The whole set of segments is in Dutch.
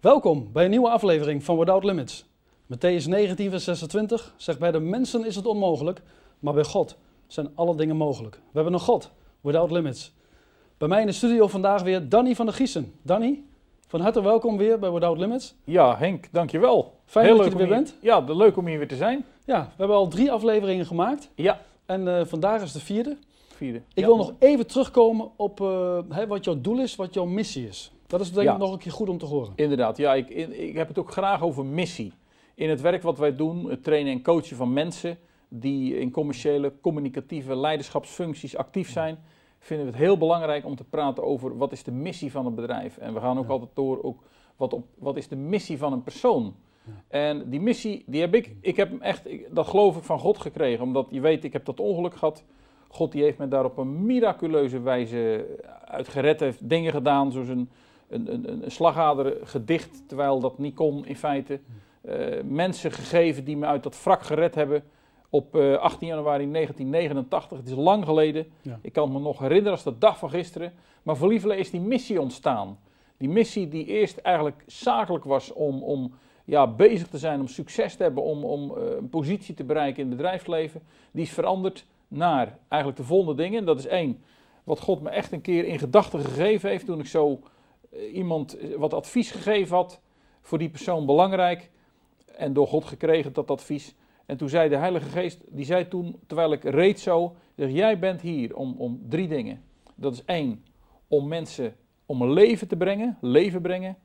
Welkom bij een nieuwe aflevering van Without Limits. Matthäus 19, vers 26 zegt: Bij de mensen is het onmogelijk, maar bij God zijn alle dingen mogelijk. We hebben een God, Without Limits. Bij mij in de studio vandaag weer Danny van der Giesen. Danny, van harte welkom weer bij Without Limits. Ja, Henk, dankjewel. Fijn Heel dat je er weer bent. Ja, leuk om hier weer te zijn. Ja, we hebben al drie afleveringen gemaakt Ja, en eh, vandaag is de vierde. vierde. Ik Ja. wil nog even terugkomen op eh, wat jouw doel is, wat jouw missie is. Dat is denk ik Ja. nog een keer goed om te horen. Inderdaad, ja, ik, ik heb het ook graag over missie. In het werk wat wij doen, het trainen en coachen van mensen die in commerciële, communicatieve leiderschapsfuncties actief zijn, vinden we het heel belangrijk om te praten over wat is de missie van een bedrijf. En we gaan ook Ja. altijd door ook wat, op, wat is de missie van een persoon. Ja. En die missie, die heb ik, ik heb hem echt, ik- dat geloof ik van God gekregen. Omdat je weet, ik heb dat ongeluk gehad. God die heeft me daar op een miraculeuze wijze uit gered. heeft dingen gedaan, zoals een, een, een, een slagader gedicht, terwijl dat niet kon in feite. Eh, mensen gegeven die me uit dat wrak gered hebben op eh, 18 januari 1989. Het is lang geleden. Ja. Ik kan me nog herinneren als de dag van gisteren. Maar voor Liefele is die missie ontstaan. Die missie die eerst eigenlijk zakelijk was om, om ja, bezig te zijn, om succes te hebben, om, om eh, een positie te bereiken in het bedrijfsleven. Die is veranderd naar eigenlijk de volgende dingen. Dat is één, wat God me echt een keer in gedachten gegeven heeft toen ik zo eh, iemand eh, wat advies gegeven had. Voor die persoon belangrijk. En door God gekregen dat advies. En toen zei de Heilige Geest, die zei toen, terwijl ik reed zo, zeg, jij bent hier om, om drie dingen. Dat is één, om mensen om een leven te brengen, leven brengen,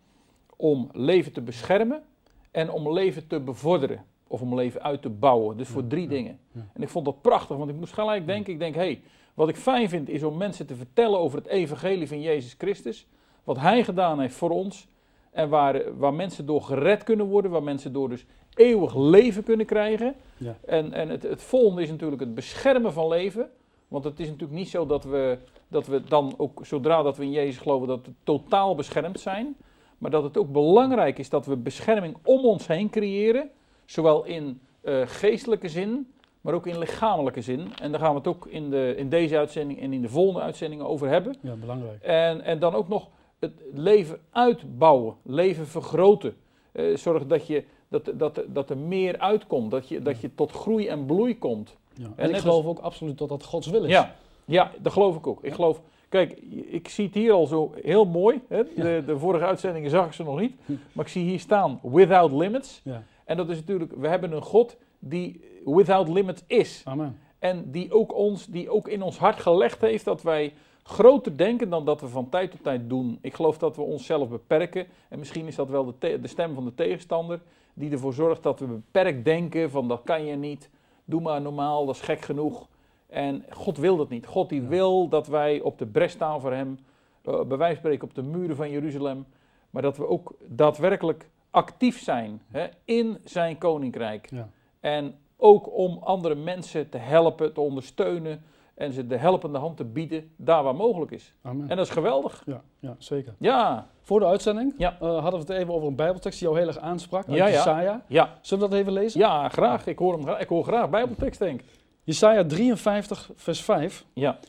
om leven te beschermen en om leven te bevorderen. Of om leven uit te bouwen. Dus voor Ja, drie ja, dingen. ja. En ik vond dat prachtig, want ik moest gelijk denken, ik denk, hé, hey, wat ik fijn vind is om mensen te vertellen over het evangelie van Jezus Christus. Wat Hij gedaan heeft voor ons. En waar, waar mensen door gered kunnen worden, waar mensen door dus eeuwig leven kunnen krijgen. Ja. En, en het, het volgende is natuurlijk het beschermen van leven. Want het is natuurlijk niet zo dat we, dat we dan ook, zodra dat we in Jezus geloven, dat we totaal beschermd zijn. Maar dat het ook belangrijk is dat we bescherming om ons heen creëren. Zowel in eh, geestelijke zin, maar ook in lichamelijke zin. En daar gaan we het ook in, de, in deze uitzending en in de volgende uitzendingen over hebben. Ja, belangrijk. En, en dan ook nog het leven uitbouwen, leven vergroten. Eh, zorg dat, je, dat, dat, dat er meer uitkomt, dat je, dat je tot groei en bloei komt. Ja. En, En ik geloof ook absoluut dat dat Gods wil is. Ja, ja, dat geloof ik ook. Ik geloof, kijk, ik zie het hier al zo heel mooi. Hè? De, de vorige uitzendingen zag ik ze nog niet. Maar ik zie hier staan, without limits. Ja. En dat is natuurlijk, we hebben een God die without limits is. Amen. En die ook, ons, die ook in ons hart gelegd heeft dat wij groter denken dan dat we van tijd tot tijd doen. Ik geloof dat we onszelf beperken. En misschien is dat wel de, te- de stem van de tegenstander. Die ervoor zorgt dat we beperkt denken van dat kan je niet. Doe maar normaal, dat is gek genoeg. En God wil dat niet. God die Ja. wil dat wij op de bres staan voor hem. eh, bij wijze van spreken op de muren van Jeruzalem. Maar dat we ook daadwerkelijk actief zijn hè, in zijn koninkrijk. Ja. En ook om andere mensen te helpen, te ondersteunen en ze de helpende hand te bieden daar waar mogelijk is. Amen. En dat is geweldig. Ja, ja, zeker. Ja, Voor de uitzending Ja. eh, hadden we het even over een bijbeltekst die jou heel erg aansprak. Uit Ja, ja. Jesaja. ja, Zullen we dat even lezen? ja, graag. Ik hoor, hem, gra- ik hoor graag Bijbeltekst, denk ik. Jesaja 53, vers 5. Ja,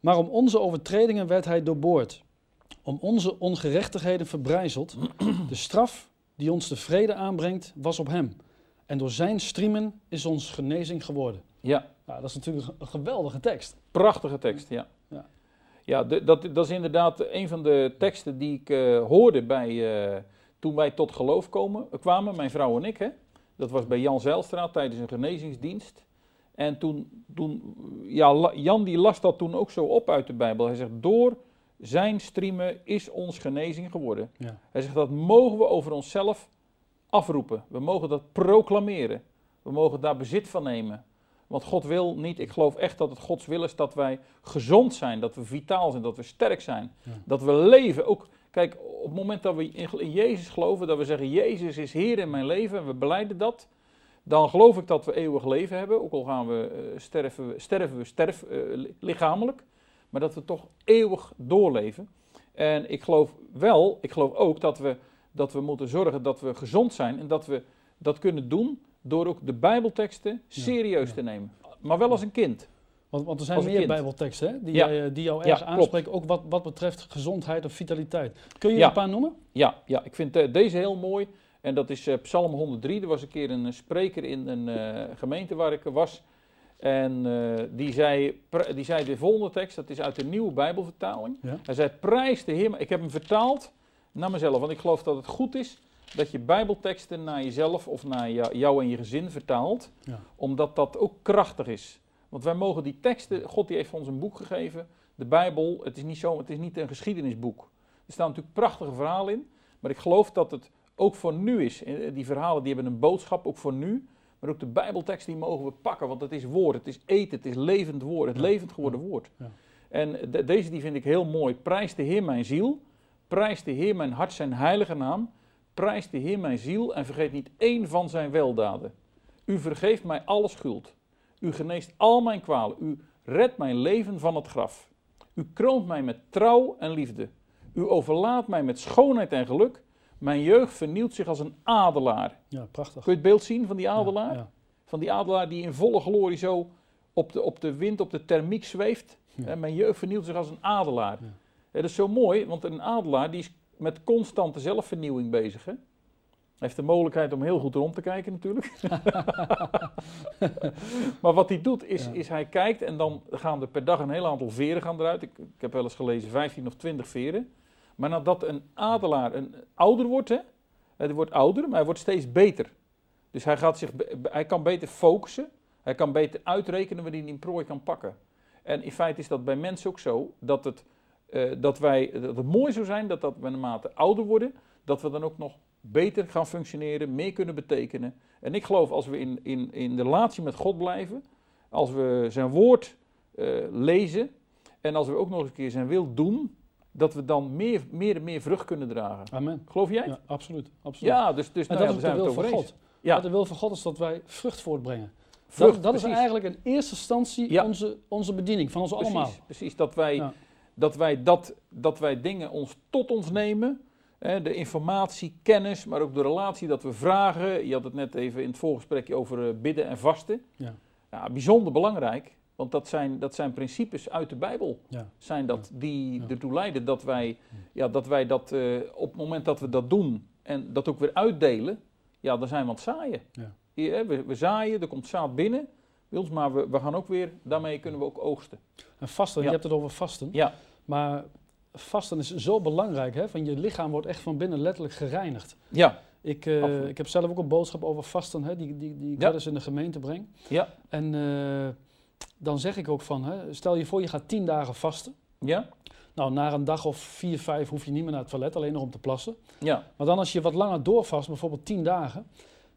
Maar om onze overtredingen werd hij doorboord. Om onze ongerechtigheden verbrijzeld. De straf die ons de vrede aanbrengt, was op hem. En door zijn striemen is ons genezing geworden. Ja. Nou, dat is natuurlijk een geweldige tekst. prachtige tekst, ja. Ja. Ja, dat, dat is inderdaad een van de teksten die ik eh, hoorde bij, eh, toen wij tot geloof komen, kwamen, mijn vrouw en ik. Hè. Dat was bij Jan Zijlstra tijdens een genezingsdienst. En toen, toen ja, Jan die las dat toen ook zo op uit de Bijbel. Hij zegt, door zijn striemen is ons genezing geworden. Ja. Hij zegt, dat mogen we over onszelf afroepen. We mogen dat proclameren. We mogen daar bezit van nemen. Want God wil niet, ik geloof echt dat het Gods wil is dat wij gezond zijn, dat we vitaal zijn, dat we sterk zijn. Ja. Dat we leven. Ook, kijk, op het moment dat we in, Jezus geloven, dat we zeggen, Jezus is Heer in mijn leven en we beleiden dat, dan geloof ik dat we eeuwig leven hebben. Ook al gaan we, eh, sterven, we- sterven we sterf, eh, li- lichamelijk, maar dat we toch eeuwig doorleven. En ik geloof wel, ik geloof ook dat we, dat we moeten zorgen dat we gezond zijn en dat we dat kunnen doen door ook de Bijbelteksten serieus te nemen. Maar wel als een kind. Want, want er zijn meer bijbelteksten hè, die, Ja. jij, die jou Ja, erg klopt. aanspreken, ook wat, wat betreft gezondheid of vitaliteit. Kun je Ja. een paar noemen? Ja, ja ik vind eh, deze heel mooi. En dat is eh, Psalm 103. Er was een keer een eh, spreker in een gemeente waar ik was. En die, zei, die zei de volgende tekst, dat is uit de nieuwe Bijbelvertaling. Hij zei, prijs de Heer. Ik heb hem vertaald naar mezelf, want ik geloof dat het goed is dat je Bijbelteksten naar jezelf of naar jou, en je gezin vertaalt. Ja. Omdat dat ook krachtig is. Want wij mogen die teksten, God die heeft ons een boek gegeven. De Bijbel, het is niet, zo, het is niet een geschiedenisboek. Er staan natuurlijk prachtige verhalen in. Maar ik geloof dat het ook voor nu is. Eh, Die verhalen die hebben een boodschap, ook voor nu. Maar ook de Bijbeltekst die mogen we pakken, want het is woord, het is eten, het is levend woord, het Ja. levend geworden woord. Ja. En de- deze die vind ik heel mooi. Prijs de Heer mijn ziel, prijs de Heer mijn hart zijn heilige naam, prijs de Heer mijn ziel en vergeet niet één van zijn weldaden. U vergeeft mij alle schuld. U geneest al mijn kwalen. U redt mijn leven van het graf. U kroont mij met trouw en liefde. U overlaat mij met schoonheid en geluk. Mijn jeugd vernieuwt zich als een adelaar. Ja, prachtig. Kun je het beeld zien van die adelaar? Ja, ja. Van die adelaar die in volle glorie zo op de, op de wind, op de thermiek zweeft. Ja. En mijn jeugd vernieuwt zich als een adelaar. Ja, dat is zo mooi, want een adelaar die is met constante zelfvernieuwing bezig. Hè? Hij heeft de mogelijkheid om heel goed rond te kijken natuurlijk. maar wat hij doet is, Ja. is hij kijkt en dan gaan er per dag een heel aantal veren gaan eruit. Ik, ik heb wel eens gelezen 15 of 20 veren. Maar nadat een adelaar een, ouder wordt, hè, hij wordt ouder, maar hij wordt steeds beter. Dus hij, gaat zich, hij kan beter focussen, hij kan beter uitrekenen wanneer hij een prooi kan pakken. En in feite is dat bij mensen ook zo, dat het, dat wij, dat het mooi zou zijn dat, dat we naarmate ouder worden, dat we dan ook nog beter gaan functioneren, meer kunnen betekenen. En ik geloof als we in, in, in de relatie met God blijven, als we zijn woord eh, lezen en als we ook nog eens een keer zijn wil doen, dat we dan meer, meer en meer vrucht kunnen dragen. Amen. Geloof jij? Ja, absoluut. absoluut. Ja, dus, dus en nou dat ja, is de zijn we wil het van. God. Ja. De wil van God is dat wij vrucht voortbrengen. vrucht, dat dat is eigenlijk in eerste instantie Ja. onze, onze bediening van ons Precies, allemaal. precies dat wij. Dat, wij dat, dat wij dingen ons tot ons nemen. Hè, de informatie, kennis, maar ook de relatie dat we vragen. Je had het net even in het voorgesprekje over eh, bidden en vasten. Ja. Ja, bijzonder belangrijk, want dat zijn, dat zijn principes uit de Bijbel. Ja. Zijn dat die Ja. ertoe leiden dat wij, ja, dat, wij dat eh, op het moment dat we dat doen en dat ook weer uitdelen, ja, dan zijn we aan het zaaien. Ja. Hier, hè, we, we zaaien, er komt zaad binnen bij ons, maar we, we gaan ook weer, daarmee kunnen we ook oogsten. En vasten, Ja. je hebt het over vasten. Ja, Maar vasten is zo belangrijk. Hè? Van je lichaam wordt echt van binnen letterlijk gereinigd. ja, Ik, eh, ik heb zelf ook een boodschap over vasten, hè, die, die, die ik Ja. wel eens in de gemeente breng. ja, En eh, dan zeg ik ook van, hè, stel je voor je gaat tien dagen vasten. ja, Nou, na een dag of vier, vijf hoef je niet meer naar het toilet, alleen nog om te plassen. ja, Maar dan als je wat langer doorvast, bijvoorbeeld tien dagen,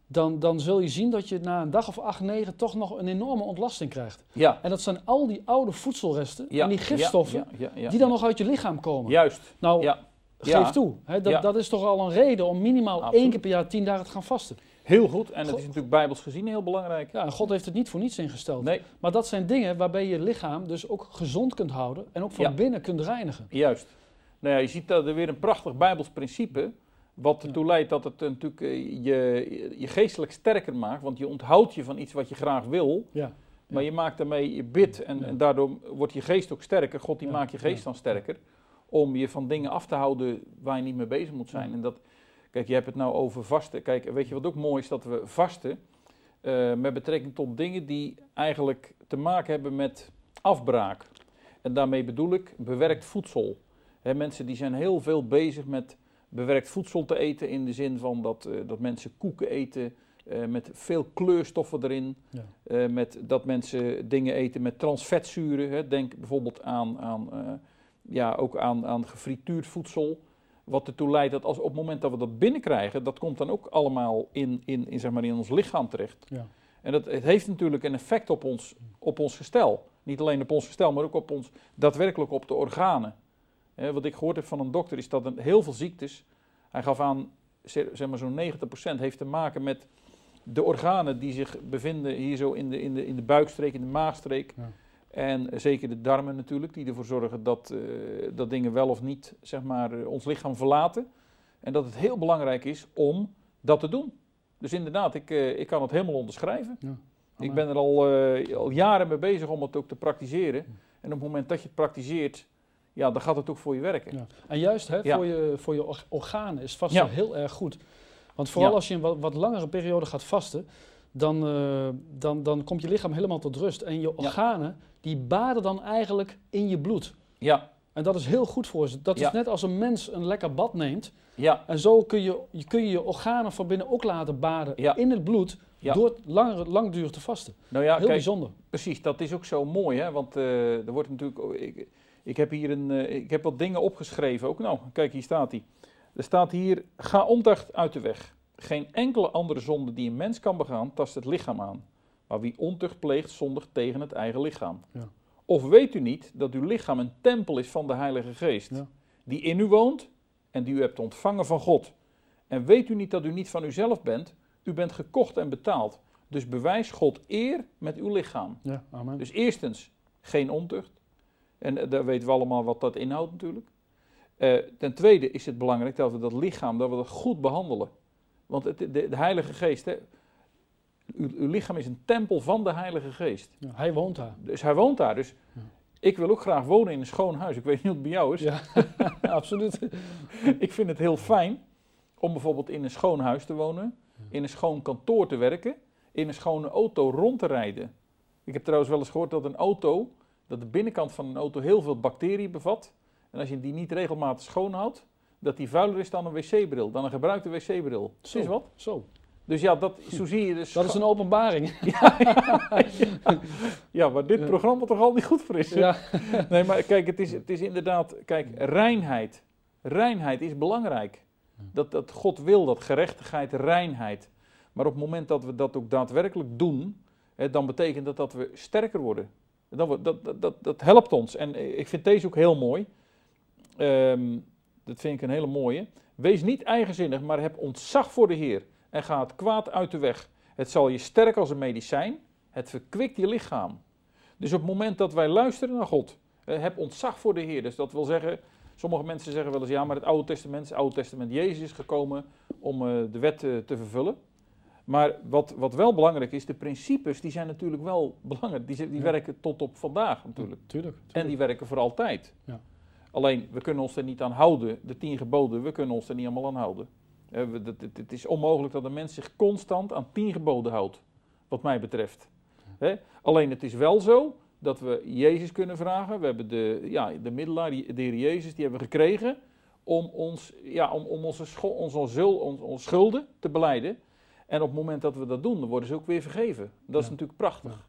dan, dan zul je zien dat je na een dag of acht, negen toch nog een enorme ontlasting krijgt. ja. En dat zijn al die oude voedselresten ja en die gifstoffen ja, die dan nog uit je lichaam komen. Juist, Nou, geef toe. Hè, dat, dat is toch al een reden om minimaal Absoluut. één keer per jaar tien dagen te gaan vasten. Heel goed, en het God- is natuurlijk bijbels gezien heel belangrijk. Ja, en God heeft het niet voor niets ingesteld. Nee, Maar dat zijn dingen waarbij je lichaam dus ook gezond kunt houden en ook van Ja. binnen kunt reinigen. juist. Nou ja, je ziet dat er weer een prachtig bijbels principe, wat ertoe leidt dat het eh, natuurlijk eh, je, je geestelijk sterker maakt, want je onthoudt je van iets wat je graag wil, Ja. maar je maakt daarmee je bid en, en daardoor wordt je geest ook sterker. God die maakt je geest dan sterker, om je van dingen af te houden waar je niet mee bezig moet zijn. En dat, kijk, je hebt het nou over vasten. Kijk, weet je wat ook mooi is? Dat we vasten eh, met betrekking tot dingen die eigenlijk te maken hebben met afbraak. En daarmee bedoel ik bewerkt voedsel. Hè, mensen die zijn heel veel bezig met bewerkt voedsel te eten in de zin van dat, eh, dat mensen koeken eten eh, met veel kleurstoffen erin. Ja. Eh, met dat mensen dingen eten met transvetzuren. Hè. Denk bijvoorbeeld aan, aan, ja, ook aan, aan gefrituurd voedsel. Wat ertoe leidt dat als, op het moment dat we dat binnenkrijgen, dat komt dan ook allemaal in, in, in, zeg maar in ons lichaam terecht. Ja. En dat, het heeft natuurlijk een effect op ons, op ons gestel. Niet alleen op ons gestel, maar ook op ons, daadwerkelijk op de organen. Wat ik gehoord heb van een dokter is dat een, heel veel ziektes, hij gaf aan, zeg maar zo'n 90% heeft te maken met de organen die zich bevinden hier zo in de, in de, in de buikstreek, in de maagstreek. Ja. En zeker de darmen natuurlijk, die ervoor zorgen dat, eh, dat dingen wel of niet zeg maar, eh, ons lichaam verlaten. En dat het heel belangrijk is om dat te doen. Dus inderdaad, ik, eh, ik kan het helemaal onderschrijven. Ik ben er al, eh, al jaren mee bezig om het ook te praktiseren. En op het moment dat je het praktiseert, ja, dan gaat het ook voor je werken. Ja. En juist hè, voor, je, voor je or- organen is vast Ja. wel heel erg goed. Want vooral als je een wat, wat langere periode gaat vasten, dan, eh, dan, dan komt je lichaam helemaal tot rust. En je organen, die baden dan eigenlijk in je bloed. Ja, En dat is heel goed voor ze. Dat is net als een mens een lekker bad neemt. ja, En zo kun je je, kun je, je organen van binnen ook laten baden Ja. in het bloed. Ja. Door het langer, langdurig te vasten. nou ja, heel kijk, bijzonder. precies, dat is ook zo mooi, hè? Want eh, er wordt natuurlijk, ik, ik heb hier een, eh, ik heb wat dingen opgeschreven ook. Nou, kijk, hier staat hij. Er staat hier, ga ontucht uit de weg. Geen enkele andere zonde die een mens kan begaan, tast het lichaam aan. Maar wie ontucht pleegt, zondigt tegen het eigen lichaam. Ja. Of weet u niet dat uw lichaam een tempel is van de Heilige Geest, Ja. die in u woont en die u hebt ontvangen van God? En weet u niet dat u niet van uzelf bent? U bent gekocht en betaald. Dus bewijs God eer met uw lichaam. Ja, amen. Dus eerstens, geen ontucht. En eh, daar weten we allemaal wat dat inhoudt natuurlijk. Eh, ten tweede is het belangrijk dat we dat lichaam, dat we dat goed behandelen. Want het, de, de Heilige Geest, hè, uw, uw lichaam is een tempel van de Heilige Geest. Ja, hij woont daar. Dus hij woont daar. Dus Ja. ik wil ook graag wonen in een schoon huis. Ik weet niet hoe het bij jou is. Ja, absoluut. Ik vind het heel fijn om bijvoorbeeld in een schoon huis te wonen, in een schoon kantoor te werken, in een schone auto rond te rijden. Ik heb trouwens wel eens gehoord dat een auto, dat de binnenkant van een auto heel veel bacteriën bevat. En als je die niet regelmatig schoonhoudt, dat die vuiler is dan een wc-bril, dan een gebruikte wc-bril. Zo. Is wat? Zo, Dus ja, dat, zo zie je dus. dat is een openbaring. Ja, waar dit Ja. programma toch al niet goed voor is. Ja, Nee, maar kijk, het is, het is inderdaad, kijk, reinheid. Reinheid is belangrijk. Dat, dat God wil dat, gerechtigheid, reinheid. Maar op het moment dat we dat ook daadwerkelijk doen, hè, dan betekent dat dat we sterker worden. Dat, dat, dat, dat, helpt ons. En ik vind deze ook heel mooi. Ehm, dat vind ik een hele mooie. Wees niet eigenzinnig, maar heb ontzag voor de Heer. En ga het kwaad uit de weg. Het zal je sterk als een medicijn. Het verkwikt je lichaam. Dus op het moment dat wij luisteren naar God, eh, heb ontzag voor de Heer. Dus dat wil zeggen, sommige mensen zeggen wel eens, ja, maar het Oude Testament, het Oude Testament, Jezus is gekomen om eh, de wet eh, te vervullen. Maar wat, wat wel belangrijk is, de principes, die zijn natuurlijk wel belangrijk. Die, die Ja. werken tot op vandaag natuurlijk. tuurlijk. En die werken voor altijd. Ja. Alleen, we kunnen ons er niet aan houden. De tien geboden, we kunnen ons er niet allemaal aan houden. Eh, Het is onmogelijk dat een mens zich constant aan tien geboden houdt, wat mij betreft. Alleen, het is wel zo dat we Jezus kunnen vragen. We hebben de, ja, de middelaar, de Heer Jezus, die hebben we gekregen om, ons, ja, om, om onze, scho- onze, onze schulden te beleiden. En op het moment dat we dat doen, dan worden ze ook weer vergeven. Dat is natuurlijk prachtig.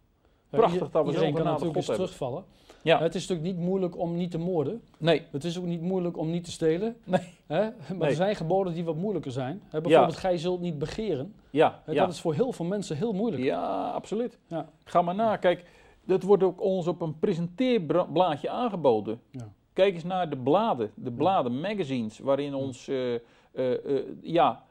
Prachtig dat we zo'n genade natuurlijk God hebben. terugvallen. Ja. Het is natuurlijk niet moeilijk om niet te moorden. Nee, Het is ook niet moeilijk om niet te stelen. Nee. Hè? Maar Nee. er zijn geboden die wat moeilijker zijn. Hè, bijvoorbeeld, Ja. gij zult niet begeren. ja, Hè, ja. Dat is voor heel veel mensen heel moeilijk. Ja, absoluut. Ja. Ga maar na. Kijk, dat wordt ook ons op een presenteerblaadje aangeboden. Ja. Kijk eens naar de bladen, de bladen, magazines, waarin ons, eh, eh, eh, ja,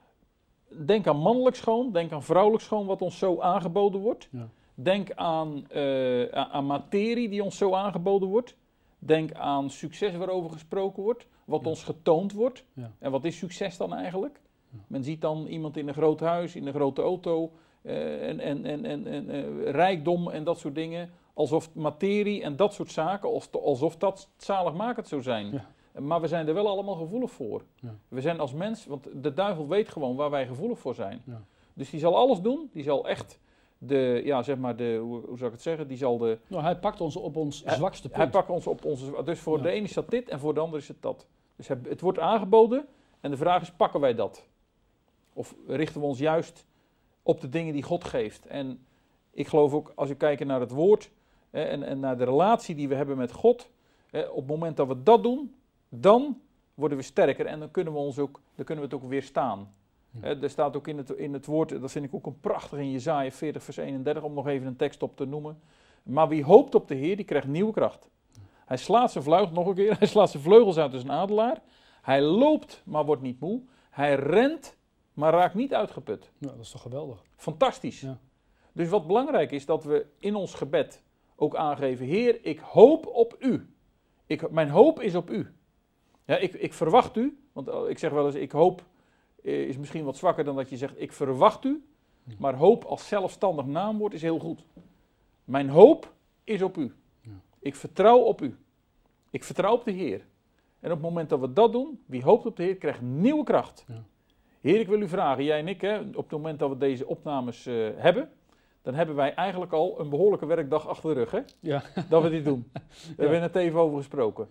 denk aan mannelijk schoon, denk aan vrouwelijk schoon, wat ons zo aangeboden wordt. Ja. Denk aan, eh, aan, materie die ons zo aangeboden wordt. Denk aan succes waarover gesproken wordt, wat Ja. ons getoond wordt. Ja. En wat is succes dan eigenlijk? Men ziet dan iemand in een groot huis, in een grote auto, eh, en, en, en, en, en eh, rijkdom en dat soort dingen. Alsof materie en dat soort zaken, als- alsof dat zaligmakend zou zijn. Maar we zijn er wel allemaal gevoelig voor. Ja. We zijn als mens, want de duivel weet gewoon waar wij gevoelig voor zijn. Ja. Dus die zal alles doen, die zal echt de, ja zeg maar, de, hoe, hoe zou ik het zeggen, die zal de, Nou, hij pakt ons op ons Hij- zwakste hij punt. pakt ons op onze, dus voor Ja. de ene is dat dit en voor de ander is het dat. Dus het het wordt aangeboden en de vraag is, pakken wij dat? Of richten we ons juist op de dingen die God geeft? En ik geloof ook, als we kijken naar het woord hè, en, en naar de relatie die we hebben met God, hè, op het moment dat we dat doen, dan worden we sterker en dan kunnen we, ons ook, dan kunnen we het ook weerstaan. Ja. Er staat ook in het, in het woord, dat vind ik ook een prachtig in Jezaja 40 vers 31, om nog even een tekst op te noemen. Maar wie hoopt op de Heer, die krijgt nieuwe kracht. Hij slaat zijn vleugels, nog een keer, hij slaat zijn vleugels uit als een adelaar. Hij loopt, maar wordt niet moe. Hij rent, maar raakt niet uitgeput. Ja, dat is toch geweldig. Fantastisch. Ja. Dus wat belangrijk is, dat we in ons gebed ook aangeven, Heer, ik hoop op u. Ik, mijn hoop is op u. Ja, ik, ik verwacht u, want eh, ik zeg wel eens, ik hoop eh, is misschien wat zwakker dan dat je zegt, ik verwacht u. Maar hoop als zelfstandig naamwoord is heel goed. Mijn hoop is op u. Ja. Ik vertrouw op u. Ik vertrouw op de Heer. En op het moment dat we dat doen, wie hoopt op de Heer, krijgt nieuwe kracht. Ja. Heer, ik wil u vragen, jij en ik, hè, op het moment dat we deze opnames eh, hebben, dan hebben wij eigenlijk al een behoorlijke werkdag achter de rug, hè, Ja, dat we dit doen. Daar hebben we net even over gesproken.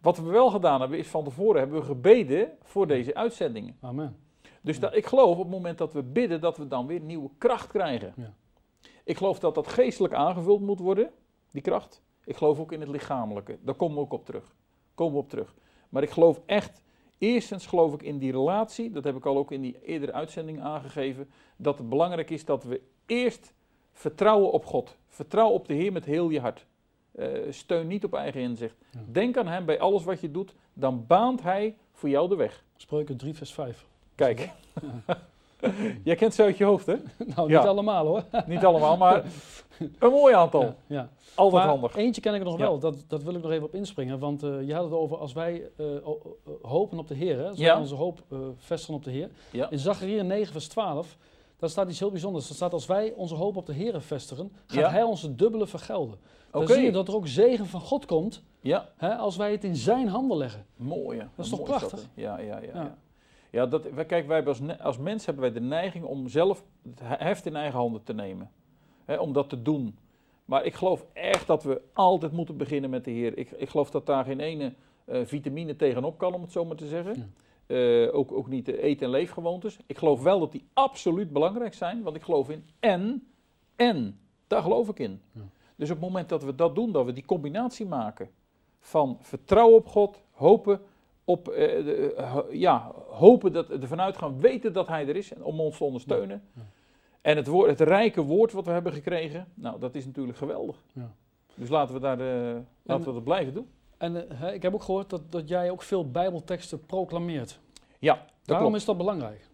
Wat we wel gedaan hebben, is van tevoren hebben we gebeden voor deze uitzendingen. Amen. Dus dat, ik geloof op het moment dat we bidden, dat we dan weer nieuwe kracht krijgen. Ja. Ik geloof dat dat geestelijk aangevuld moet worden, die kracht. Ik geloof ook in het lichamelijke. Daar komen we ook op terug. Komen we op terug. Maar ik geloof echt, eerstens geloof ik in die relatie, dat heb ik al ook in die eerdere uitzending aangegeven, dat het belangrijk is dat we eerst vertrouwen op God. Vertrouw op de Heer met heel je hart. Eh, steun niet op eigen inzicht. Ja. Denk aan Hem bij alles wat je doet, dan baant Hij voor jou de weg. Spreuken 3 vers 5. Kijk. Jij kent ze uit je hoofd, hè? Nou, Ja. niet allemaal hoor. Niet allemaal, maar een mooi aantal. Ja. Altijd Maar handig. Eentje ken ik nog wel, dat, dat wil ik nog even op inspringen. Want eh, je had het over als wij eh, hopen op de Heer, hè, Ja. onze hoop vestigen op de Heer. In Zachariah 9 vers 12, daar staat iets heel bijzonders. Er staat als wij onze hoop op de Heer vestigen, gaat Ja. Hij ons het dubbele vergelden. Dan zie je dat er ook zegen van God komt, Ja, hè, als wij het in zijn handen leggen. mooi. Dat is Mooi toch prachtig? ja, ja, ja. Ja. ja. dat, wij, kijk, wij als, als mens hebben wij de neiging om zelf het he- heft in eigen handen te nemen. Hè, om dat te doen. Maar ik geloof echt dat we altijd moeten beginnen met de Heer. Ik, ik geloof dat daar geen ene eh, vitamine tegenop kan, om het zo maar te zeggen. Eh, ook, ook niet de eet- en leefgewoontes. Ik geloof wel dat die absoluut belangrijk zijn, want ik geloof in en, en. Daar geloof ik in. Ja. Dus op het moment dat we dat doen, dat we die combinatie maken van vertrouwen op God, hopen op, de, ho- ja, hopen dat ervan uitgaan, weten dat Hij er is en om ons te ondersteunen. Ja. En het, woord, het rijke woord wat we hebben gekregen, nou, dat is natuurlijk geweldig. Ja. Dus laten we, daar, laten we dat blijven doen. En eh, ik heb ook gehoord dat, dat jij ook veel bijbelteksten proclameert. Ja, dat Waarom klopt. is dat belangrijk?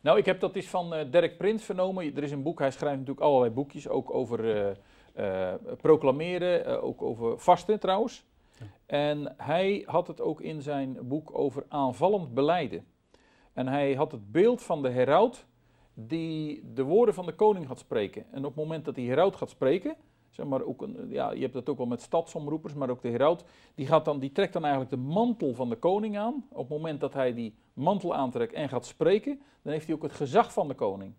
Nou, ik heb dat is van eh Dirk Prins vernomen. Er is een boek, hij schrijft natuurlijk allerlei boekjes, ook over eh, proclameren, ook over vasten trouwens. Ja. En hij had het ook in zijn boek over aanvallend beleiden. En hij had het beeld van de heraut die de woorden van de koning gaat spreken. En op het moment dat die heraut gaat spreken, zeg maar ook een, ja, je hebt dat ook wel met stadsomroepers, maar ook de heraut, die, gaat dan, die trekt dan eigenlijk de mantel van de koning aan. Op het moment dat hij die mantel aantrekt en gaat spreken, dan heeft hij ook het gezag van de koning.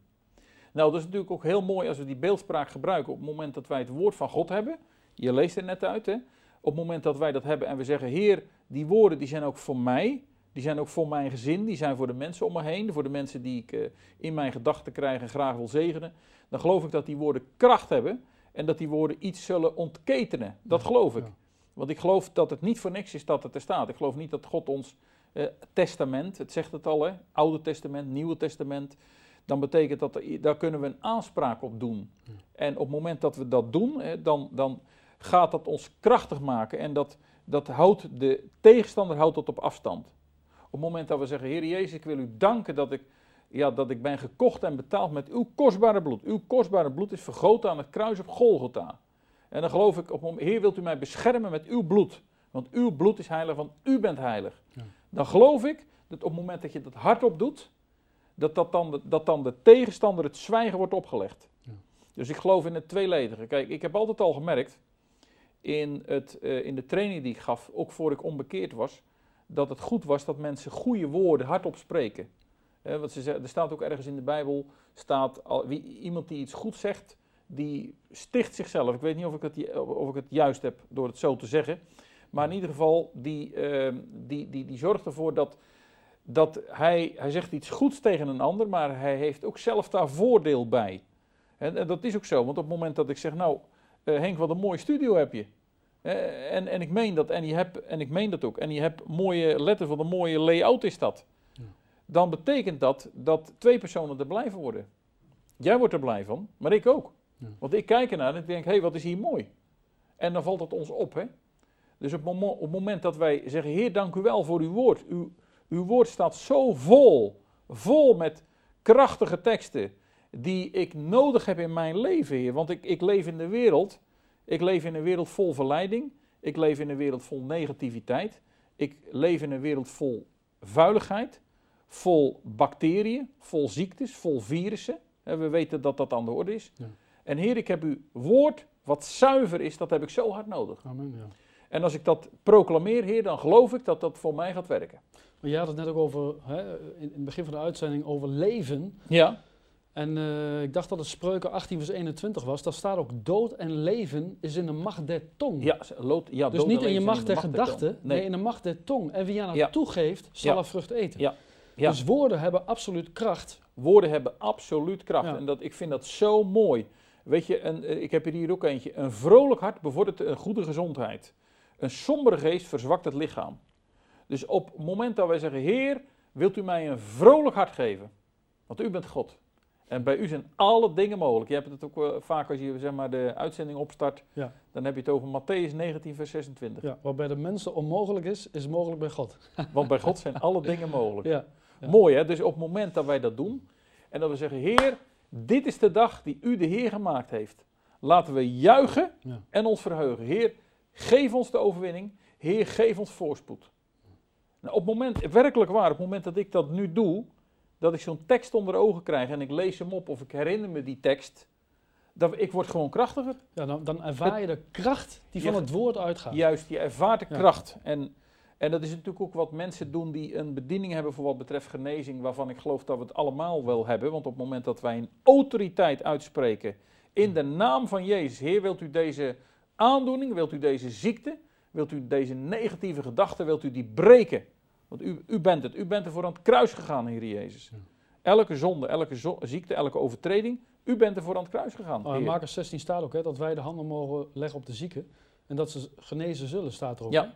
Nou, dat is natuurlijk ook heel mooi als we die beeldspraak gebruiken op het moment dat wij het woord van God hebben. Je leest er net uit, hè. Op het moment dat wij dat hebben en we zeggen, Heer, die woorden die zijn ook voor mij, die zijn ook voor mijn gezin, die zijn voor de mensen om me heen, voor de mensen die ik eh, in mijn gedachten krijg en graag wil zegenen, dan geloof ik dat die woorden kracht hebben en dat die woorden iets zullen ontketenen. Dat geloof ik. Ja. Want ik geloof dat het niet voor niks is dat het er staat. Ik geloof niet dat God ons eh, testament, het zegt het al, hè, Oude Testament, Nieuwe Testament, dan betekent dat, er- daar kunnen we een aanspraak op doen. En op het moment dat we dat doen, hè, dan, dan gaat dat ons krachtig maken en dat, dat houdt de tegenstander houdt dat op afstand. Op het moment dat we zeggen, Heer Jezus, ik wil u danken dat ik, ja, dat ik ben gekocht en betaald met uw kostbare bloed. Uw kostbare bloed is vergoten aan het kruis op Golgotha. En dan geloof ik, op, Heer, wilt u mij beschermen met uw bloed? Want uw bloed is heilig, want u bent heilig. Ja. Dan geloof ik dat op het moment dat je dat hardop doet, dat, dat, dan de, dat dan de tegenstander het zwijgen wordt opgelegd. Ja. Dus ik geloof in het tweeledige. Kijk, ik heb altijd al gemerkt in, het, eh, in de training die ik gaf, ook voor ik onbekeerd was, dat het goed was dat mensen goede woorden hardop spreken. Want ze zeggen, er staat ook ergens in de Bijbel, staat, al, wie, iemand die iets goed zegt, die sticht zichzelf. Ik weet niet of ik, het, of ik het juist heb door het zo te zeggen. Maar in ieder geval, die, eh, die, die, die zorgt ervoor dat, dat hij, hij zegt iets goeds tegen een ander, maar hij heeft ook zelf daar voordeel bij. En, en dat is ook zo, want op het moment dat ik zeg, nou eh, Henk, wat een mooie studio heb je. En, en ik meen dat, en, je hebt, en ik meen dat ook. En je hebt mooie letters, wat een mooie layout is dat. Dan betekent dat dat twee personen er blij van worden. Jij wordt er blij van, maar ik ook. Ja. Want ik kijk ernaar en ik denk, hé, hey, wat is hier mooi. En dan valt het ons op, hè. Dus op, op het moment dat wij zeggen, Heer, dank u wel voor uw woord. Uw, uw woord staat zo vol, vol met krachtige teksten die ik nodig heb in mijn leven, Heer. Want ik, ik leef in de wereld, ik leef in een wereld vol verleiding. Ik leef in een wereld vol negativiteit. Ik leef in een wereld vol vuiligheid, vol bacteriën, vol ziektes, vol virussen. Hè, we weten dat dat aan de orde is. Ja. En Heer, ik heb uw woord wat zuiver is, dat heb ik zo hard nodig. Amen, ja. En als ik dat proclameer, Heer, dan geloof ik dat dat voor mij gaat werken. Maar je had het net ook over, hè, in, het begin van de uitzending, over leven. Ja. En eh, ik dacht dat het Spreuken 18 vers 21 was. Daar staat ook dood en leven is in de macht der tong. Ja, lood, ja dus niet en in je macht de der tong. gedachten, nee. Nee. in de macht der tong. En wie aan het Ja. toegeeft, zal Ja. vrucht eten. Ja. Ja. Dus woorden hebben absoluut kracht. Woorden hebben absoluut kracht. Ja. En dat, ik vind dat zo mooi. Weet je, een, eh, ik heb er hier ook eentje. Een vrolijk hart bevordert een goede gezondheid. Een sombere geest verzwakt het lichaam. Dus op het moment dat wij zeggen, Heer, wilt u mij een vrolijk hart geven? Want u bent God. En bij u zijn alle dingen mogelijk. Je hebt het ook eh, vaak als je zeg maar, de uitzending opstart. Ja. Dan heb je het over Matthäus 19, vers 26. Ja, wat bij de mensen onmogelijk is, is mogelijk bij God. Want bij God zijn alle dingen mogelijk. Ja. Mooi hè? Dus op het moment dat wij dat doen en dat we zeggen, Heer, dit is de dag die u de Heer gemaakt heeft. Laten we juichen en ons verheugen. Heer, geef ons de overwinning. Heer, geef ons voorspoed. Nou, op het moment, werkelijk waar, op het moment dat ik dat nu doe, dat ik zo'n tekst onder ogen krijg en ik lees hem op of ik herinner me die tekst, dat ik word gewoon krachtiger. ja dan, dan ervaar je de kracht die van het woord uitgaat. Juist, je ervaart de Ja. kracht. En, en dat is natuurlijk ook wat mensen doen die een bediening hebben voor wat betreft genezing, waarvan ik geloof dat we het allemaal wel hebben. Want op het moment dat wij een autoriteit uitspreken in de naam van Jezus, Heer, wilt u deze aandoening, wilt u deze ziekte, wilt u deze negatieve gedachten, wilt u die breken? Want u, u bent het, u bent er voor aan het kruis gegaan, Heer Jezus. Elke zonde, elke zo- ziekte, elke overtreding, u bent er voor aan het kruis gegaan. Oh, in. Marcus 16 staat ook hè, dat wij de handen mogen leggen op de zieken. En dat ze genezen zullen, staat er ook. Ja. hè.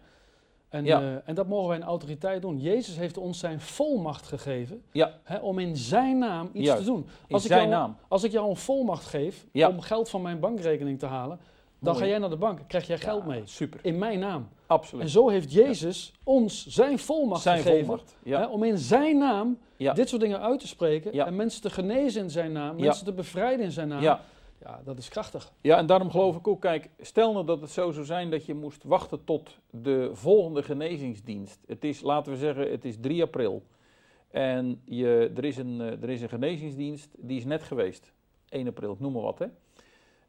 En, Ja. eh, en dat mogen wij in autoriteit doen. Jezus heeft ons zijn volmacht gegeven Ja. hè, om in zijn naam iets Juist, te doen. In Als ik, zijn jou, naam. als ik jou een volmacht geef Ja. om geld van mijn bankrekening te halen, dan Mooi. ga jij naar de bank, krijg jij geld mee. Super, In mijn naam. absoluut. En zo heeft Jezus ons zijn volmacht Zijn gegeven volmacht. Hè, om in zijn naam dit soort dingen uit te spreken en mensen te genezen in zijn naam, mensen te bevrijden in zijn naam. Ja. Dat is krachtig. ja, en daarom geloof ik ook, kijk, stel nou dat het zo zou zijn dat je moest wachten tot de volgende genezingsdienst. Het is, laten we zeggen, het is 3 april. En je, er, is een, eh, er is een genezingsdienst, die is net geweest. 1 april, ik noem maar wat hè.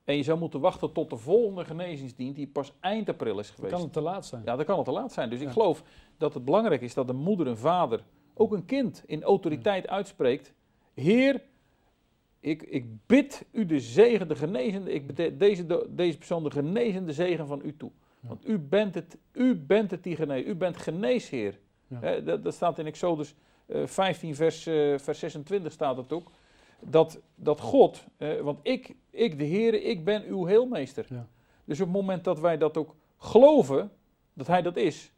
En je zou moeten wachten tot de volgende genezingsdienst, die pas eind april is Dan geweest. kan het te laat zijn. Ja, dan kan het te laat zijn. Dus ik geloof dat het belangrijk is dat een moeder, een vader, ook een kind in autoriteit uitspreekt. Heer, ik, ik bid u de zegen, de genezende, ik bid deze, de- deze persoon de genezende zegen van u toe. Want u bent het, u bent het die geneest. U bent geneesheer. Ja. Dat, dat staat in Exodus eh, 15, vers, eh, vers 26 staat het ook. Dat, dat God, eh, want ik, ik de Heer, ik ben uw heelmeester. Ja. Dus op het moment dat wij dat ook geloven, dat Hij dat is.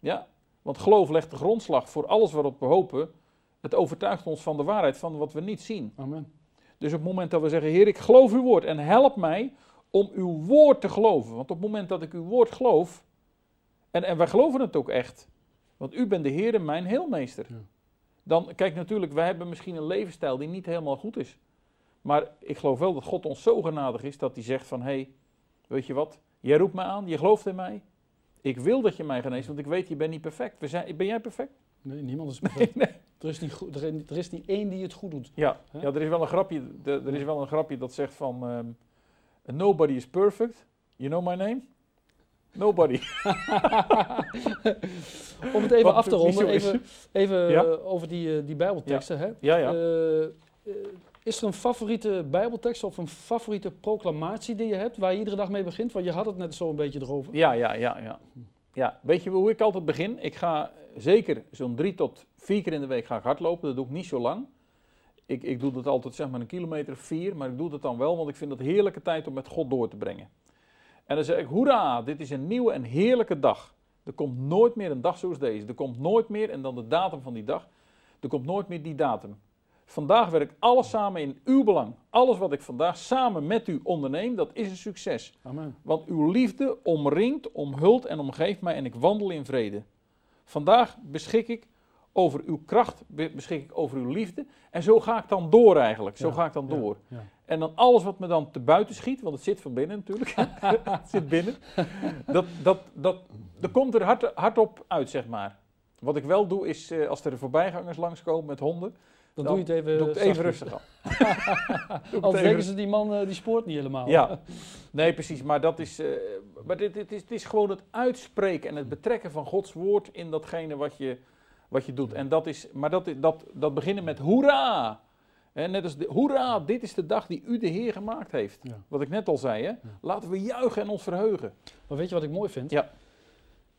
Ja, want geloof legt de grondslag voor alles waarop we hopen. Het overtuigt ons van de waarheid van wat we niet zien. Amen. Dus op het moment dat we zeggen, Heer, ik geloof uw woord en help mij om uw woord te geloven. Want op het moment dat ik uw woord geloof, en, en wij geloven het ook echt, want u bent de Heer en mijn heelmeester. Ja. Dan, kijk natuurlijk, wij hebben misschien een levensstijl die niet helemaal goed is. Maar ik geloof wel dat God ons zo genadig is dat hij zegt van, hé, hey, weet je wat, jij roept mij aan, je gelooft in mij. Ik wil dat je mij geneest, want ik weet, je bent niet perfect. We zijn, ben jij perfect? Nee, niemand is perfect. nee. Er, is niet goed, er, er is niet één die het goed doet. Ja, ja er, is wel een grapje, de- er is wel een grapje dat zegt van... ehm, nobody is perfect. You know my name? Nobody. Om het even Wat af te ronden, even, even Ja. eh, over die, eh, die bijbelteksten. Hè? Ja, ja. Eh, is er een favoriete bijbeltekst of een favoriete proclamatie die je hebt, waar je iedere dag mee begint? Want je had het net zo een beetje erover. Ja, ja, ja, ja. Ja, weet je hoe ik altijd begin? Ik ga zeker zo'n drie tot vier keer in de week ga hardlopen. Dat doe ik niet zo lang. Ik, ik doe dat altijd zeg maar een kilometer vier, maar ik doe dat dan wel, want ik vind het heerlijke tijd om met God door te brengen. En dan zeg ik, hoera, dit is een nieuwe en heerlijke dag. Er komt nooit meer een dag zoals deze. Er komt nooit meer, en dan de datum van die dag, er komt nooit meer die datum. Vandaag werkt alles samen in uw belang. Alles wat ik vandaag samen met u onderneem, dat is een succes. Amen. Want uw liefde omringt, omhult en omgeeft mij en ik wandel in vrede. Vandaag beschik ik over uw kracht, be- beschik ik over uw liefde. En zo ga ik dan door eigenlijk. Zo Ja, ga ik dan ja, door. ja. En dan alles wat me dan te buiten schiet, want het zit van binnen natuurlijk. het zit binnen. Dat, dat, dat, dat komt er hard, hard op uit, zeg maar. Wat ik wel doe is, eh, als er voorbijgangers langskomen met honden, Dan, Dan doe je het even, Doe het even rustig aan. Anders het denken ze, die man eh, die spoort niet helemaal. Ja, nee precies, maar dat is, eh, maar dit, dit is, het is gewoon het uitspreken en het betrekken van Gods woord in datgene wat je, wat je doet. En dat is, maar dat, dat, dat beginnen met hoera! Hè, net als de, hoera, dit is de dag die u de Heer gemaakt heeft. Ja. Wat ik net al zei, hè? laten we juichen en ons verheugen. Maar weet je wat ik mooi vind? Ja.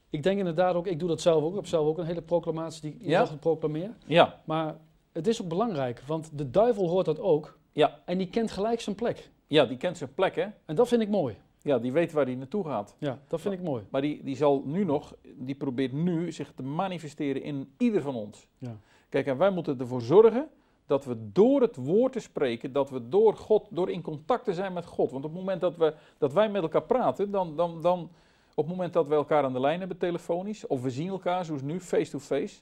Ik denk inderdaad ook, ik doe dat zelf ook. Ik heb zelf ook een hele proclamatie die ik Ja. proclameer. Ja, Maar het is ook belangrijk, want de duivel hoort dat ook. Ja. En die kent gelijk zijn plek. ja, die kent zijn plek, hè? En dat vind ik mooi. Ja, die weet waar hij naartoe gaat. Ja, dat vind ik mooi. Maar die, die zal nu nog, die probeert nu zich te manifesteren in ieder van ons. Ja. Kijk, en wij moeten ervoor zorgen dat we door het woord te spreken, dat we door God, door in contact te zijn met God. Want op het moment dat, we, dat wij met elkaar praten, dan, dan, dan, op het moment dat we elkaar aan de lijn hebben telefonisch, of we zien elkaar zoals nu, face-to-face,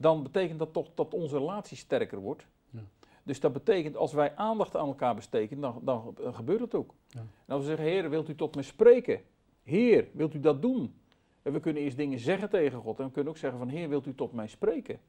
dan betekent dat toch dat onze relatie sterker wordt. Ja. Dus dat betekent, als wij aandacht aan elkaar besteken, dan, dan, dan gebeurt het ook. Ja. En als we zeggen, Heer, wilt u tot me spreken? Heer, wilt u dat doen? En we kunnen eerst dingen zeggen tegen God. En we kunnen ook zeggen van, Heer, wilt u tot mij spreken?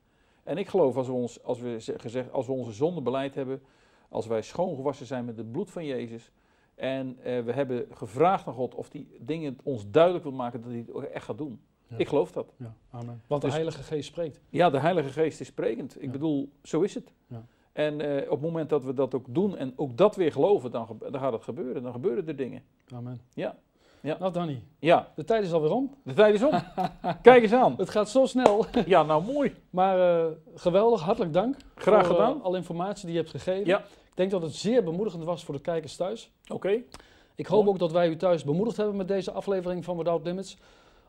En ik geloof, als we, ons, als we, ze- gezegd, als we onze zonde beleid hebben, als wij schoongewassen zijn met het bloed van Jezus, en eh, we hebben gevraagd aan God of die dingen ons duidelijk wil maken dat hij het ook echt gaat doen. Ja. Ik geloof dat. Ja, amen. Want de Dus- Heilige Geest spreekt. Ja, de Heilige Geest is sprekend. Ik Ja. bedoel, zo is het. Ja. En eh, op het moment dat we dat ook doen en ook dat weer geloven, dan, dan gaat het gebeuren. Dan gebeuren er dingen. Amen. Ja. Ja. Nou, Danny, Ja, de tijd is alweer om. de tijd is om. Kijk eens aan. Het gaat zo snel. Ja, nou mooi. Maar eh, geweldig, hartelijk dank. Graag voor, eh, gedaan. alle informatie die je hebt gegeven. Ja. Ik denk dat het zeer bemoedigend was voor de kijkers thuis. Oké. Ik hoop Mooi. ook dat wij u thuis bemoedigd hebben met deze aflevering van Without Limits.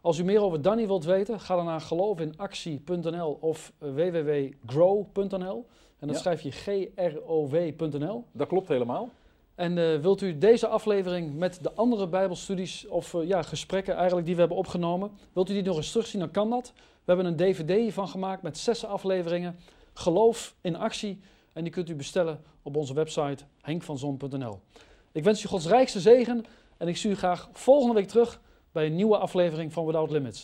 Als u meer over Danny wilt weten, ga dan naar geloofinactie.nl of eh, www.grow.nl. En dan Ja. schrijf je G-R-O-W.nl. Dat klopt helemaal. En eh, wilt u deze aflevering met de andere Bijbelstudies of eh, ja, gesprekken eigenlijk die we hebben opgenomen, wilt u die nog eens terugzien, dan kan dat. We hebben een DVD hiervan gemaakt met zes afleveringen. Geloof in actie. En die kunt u bestellen op onze website henkvanzon.nl. Ik wens u Gods rijkste zegen en ik zie u graag volgende week terug bij een nieuwe aflevering van Without Limits.